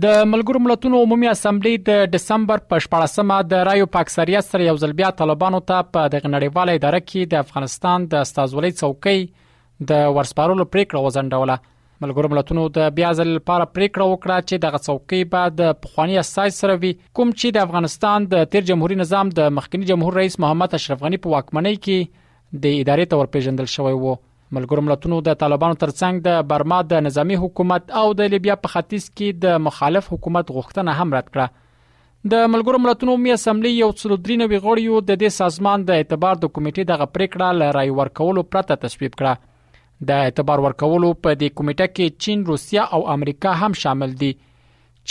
د ملګرو ملتونو عمومي اسمبلی د دسمبر په 14مه د رایو په اکثریت سره یو ځل بیا طالبانو ته په دغه نړیواله اداره کې د افغانستان د استازولۍ څوکۍ د ورسپارلو پریکړه وزندوله ملګرو ملتونو د بیا ځل لپاره پریکړه وکړه چې دغه څوکۍ به د پخوانی اساس سره وي کوم چې د افغانستان د تیر جمهوریت نظام د مخکنی جمهور رئیس محمد اشرف غنی په واکمنۍ کې د ادارې تور پیژندل شوی وو ملګرو ملتونو د طالبانو ترڅنګ د برما د نظامی حکومت او د لیبیا په ختیځ کې د مخالف حکومت غوښتنه هم رد کړه د ملګرو ملتونو عمومي اسمبلی یو څلو درې نوي غړیو د دې سازمان د اعتبار د کمیټې دغه پریکړه ل رای ورکولو پرته تصویب کړه د اعتبار ورکولو په دې کمیټه کې چین روسیا او امریکا هم شامل دي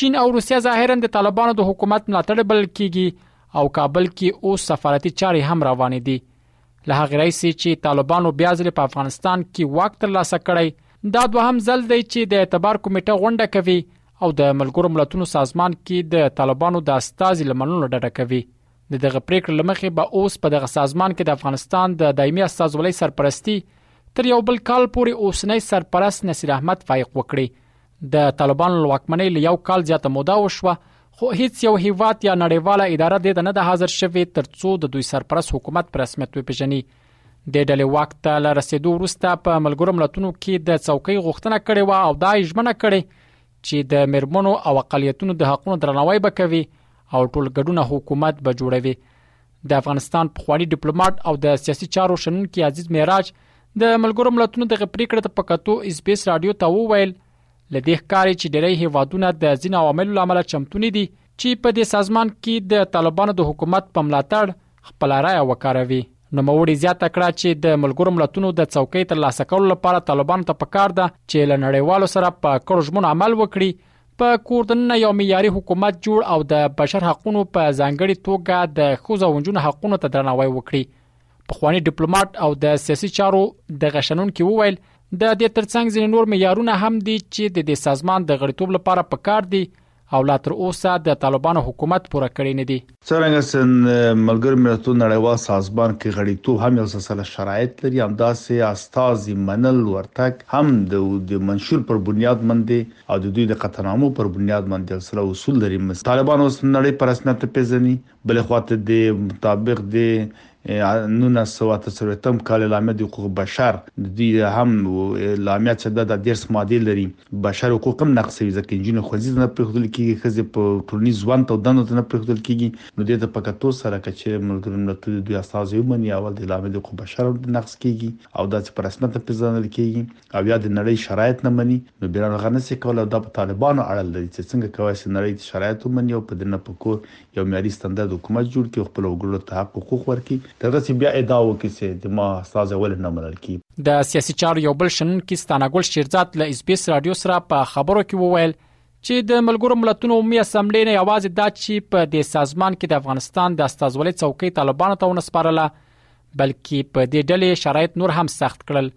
چین او روسیا ظاهرا د طالبانو د حکومت ملاتړ بل کیږي او کابل کې اوس سفارتي چارې هم روانې دي له هغه راځي چې طالبانو بیا ځل په افغانستان کې واک ترلاسه کړی دا دوهم ځل دی چې د اعتبار کمیټه غونډه کوي او د ملګرو ملتونو سازمان کې د طالبانو د استازي لمنونو ډډه کوي د دغه پریکړې لمخې به اوس په دغه سازمان کې د افغانستان د دایمي استازولۍ سرپرستی تر یو بل کال پورې اوسنۍ سرپرست نصیر احمد فائق وکړي د طالبانو لواکمنۍ له یو کال زیاته موده وشوه خو هیڅ یو هیواد یا نړیواله اداره دې ته نه ده حاضر شوې ترڅو د دوی سرپرست حکومت پر رسمیت وپیژني د ډلې واک ته له رسیدو وروسته په ملګرو ملتونو کې د څوکۍ غوښتنه کړې و او دا یې ژمنه کړې چې د مرمنو او اقلیتونو د حقوقو درناوی به کوي او ټول ګډونه حکومت به جوړوي د افغانستان پخوانی ډیپلوماټ او د سیاسي چارو شنونکي عزیز معراج د ملګرو ملتونو دغه پریکړه ته په کتو اس بي اس رادیو ته وویل لدې ښکاري چې ډېری هیوادونه د ځین عواملو لامل چمتو نه دي چې په دې سازمان کې د طالبانو د حکومت په ملاتړ خپل رائے وکاروي نو موري زیاته کړه چې د ملګرو ملتونو د څوکۍ تر لاسه کولو لپاره طالبانو ته پکار ده چې لنړیوالو سره په کړو ژمن عمل وکړي په کوردننه یو معیاري حکومت جوړ او د بشر حقوقو په ځانګړي توګه د خوځو ونجونو حقوقو ته درناوی وکړي پخوانی ډیپلوماټ او د سیاسي چارو د غشنون کې وویل د دې ترڅنګ ځینې نور معیارونه هم دي چې د دې سازمان د غړیتوب لپاره پکار دي او لا تر اوسه د طالبانو حکومت پوره کړی نه دي څرنګه چې ملګرو ملتونو نړیوال سازمان کې غړیتوب هم یو سلسله شرایط لري همداسې استازي منل ورتګ هم د د منشور پر بنیاد باندې او د دوی د قطعنامو پر بنیاد باندې یو سلسله اصول لري طالبان اوس نړۍ په رسمیت نه پیژني بلې خواته د مطابق د 1948 کال اعلامیه د حقوق بشر د دوی هم اعلامیه چې د 13 ماده لري بشر حقوق هم نقضوي ځکه نجونې ښوونځي ته نه پرېښودل کېږي، ښځې په ټولنیز ژوند او دندو ته نه پرېښودل کېږي، نو دې ته په کتو سره که چېرې ملګرو ملتونو د دوی استازی ومني اول د اعلامیې د حقوق بشر نقض کېږي او داسې په رسمیت نه پېزندل کېږي او یا د نړۍ شرایط نه مني نو بیران هغه نه شي کولای او دا په طالبانو اړه لري چې څنګه کولای شي نړۍ ته شرایط ومني او په دننه په کور یو معیاري ستندرد حکومت جوړ کړي او خپلو وګړو ته حق حقوق ورکړي. تر هغه چې بیا ادعا وکړي چې د ما استازی ولې نه منل کیږي. د سیاسي چارو یو بل شنونکي ستانهګل شیرزاد له اسبیس راډیو سره په خبرو کې وویل چې د ملګرو ملتونو عمومي اسمبلې نه یوازې دا چې په دې سازمان کې د افغانستان د استازولۍ څوکۍ طالبانو ته ونه سپارله بلکې په دې ډلې یې شرایط نور هم سخت کړل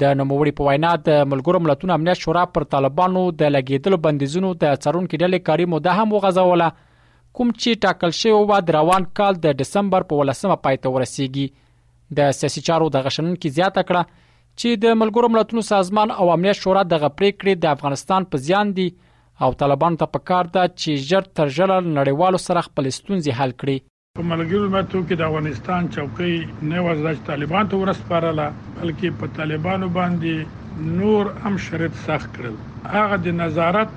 د نوموړي په وینا د ملګرو ملتونو امنیت شورا پر طالبانو د لګیدلو بندیزونو د څارونکو ډلې کاری موده هم وغځوله کوم چې ټاکل شوی و د روان کال د دسمبر په ولسمه پای ته ورسیږي د سیاسي چارو د غشنونکو زیاته کړه چې د ملګرو ملتونو سازمان او امنیت شورا دغه پریکړې د افغانستان په زیان دي او طالبان ته پکار ده چې ژر تر ژره نړیوالو سره خپل ستونزې حل کړي په ملګرو ملتو کې د افغانستان چوکۍ نه یوازې دا چې طالبان ته ورسپارله بلکې په طالبانو باندې نور هم شرط سخت کړل هغه د نظارت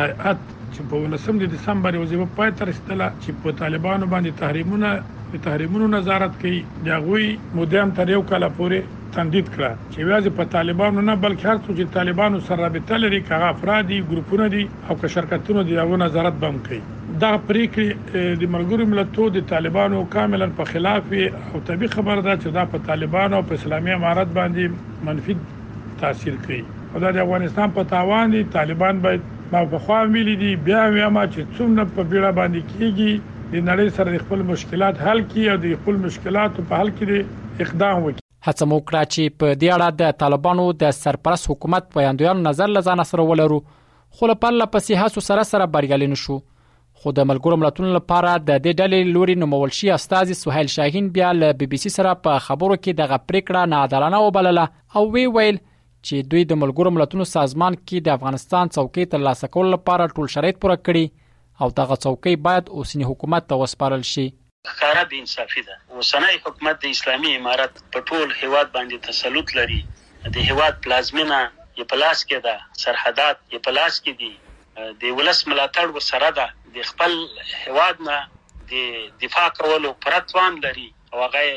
هیئت چې په 19 د دسمبر یو ځای پای ته رسیدله چې په طالبانو باندې تحریمونه د تحریمونو نظارت کوي د غوي مدام تر یو کال پورې تندید کړه چې ویازه په طالبانو نه بلکې هر څو چې طالبانو سره رابطه لري کغه افرادي ګروپونه دي او که شرکتونه دي هغه نظارت بم کوي دغه پرېکړې د ملګرو ملتو د طالبانو کاملا په خلاف وي او طبي خبره ده چې دا په طالبانو او په اسلامي امارت باندې منفي تاثیر کوي او دا د افغانستان په تاوان دي طالبان باید ما په خوا ویلي دي بیا وایم چې څومره په بیړه باندې کیږي د نړۍ سره خپل مشکلات حل کړي او د خپل مشکلاتو په حل کې اقدام وکړي هڅه مو کړه چې په دې اړه د طالبانو د سرپرست حکومت ویاندویانو نظر لزان سره ولرو خو له پرله پسې هڅو سره سره بریالي نشو خو د ملګرو ملتونو لپاره د دې ډلې لوري نومول شي استاذ سہیل شاهین بیا له بي بي سي سره په خبرو کې دغه پریکړه ناعادلانه وبلله او وی ویل چې دوی د ملګرو ملتونو سازمان کې د افغانستان څوکۍ تر لاسه کول لپاره ټول شرایط پوره کړي او دغه څوکۍ باید اوسنی حکومت ته وسپارل شي ښکاره بې انصافي ده. اوسنی حکومت د اسلامي امارت په ټول هېواد باندې تسلط لري، د هېواد پلازمېنه یې په لاس کې ده، سرحدات یې په لاس کې دي، د ولس ملاتړ ورسره ده، د خپل هېواد نه د دفاع کولو پوره توان لري او هغه یې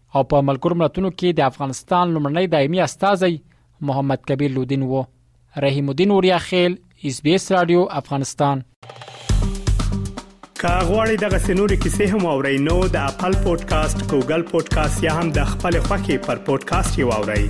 او په ملګرو ملتونو کې د افغانستان لومړنی دایمي استازی محمد کبیر لودین وو رحیم الدین اوریا خیل اس بي اس رادیو افغانستان که غواړئ دغه سنوري کیسې هم او رینو د خپل پودکاسټ ګوګل پودکاسټ یا هم د خپل خاكي پر پودکاسټ یو اورئ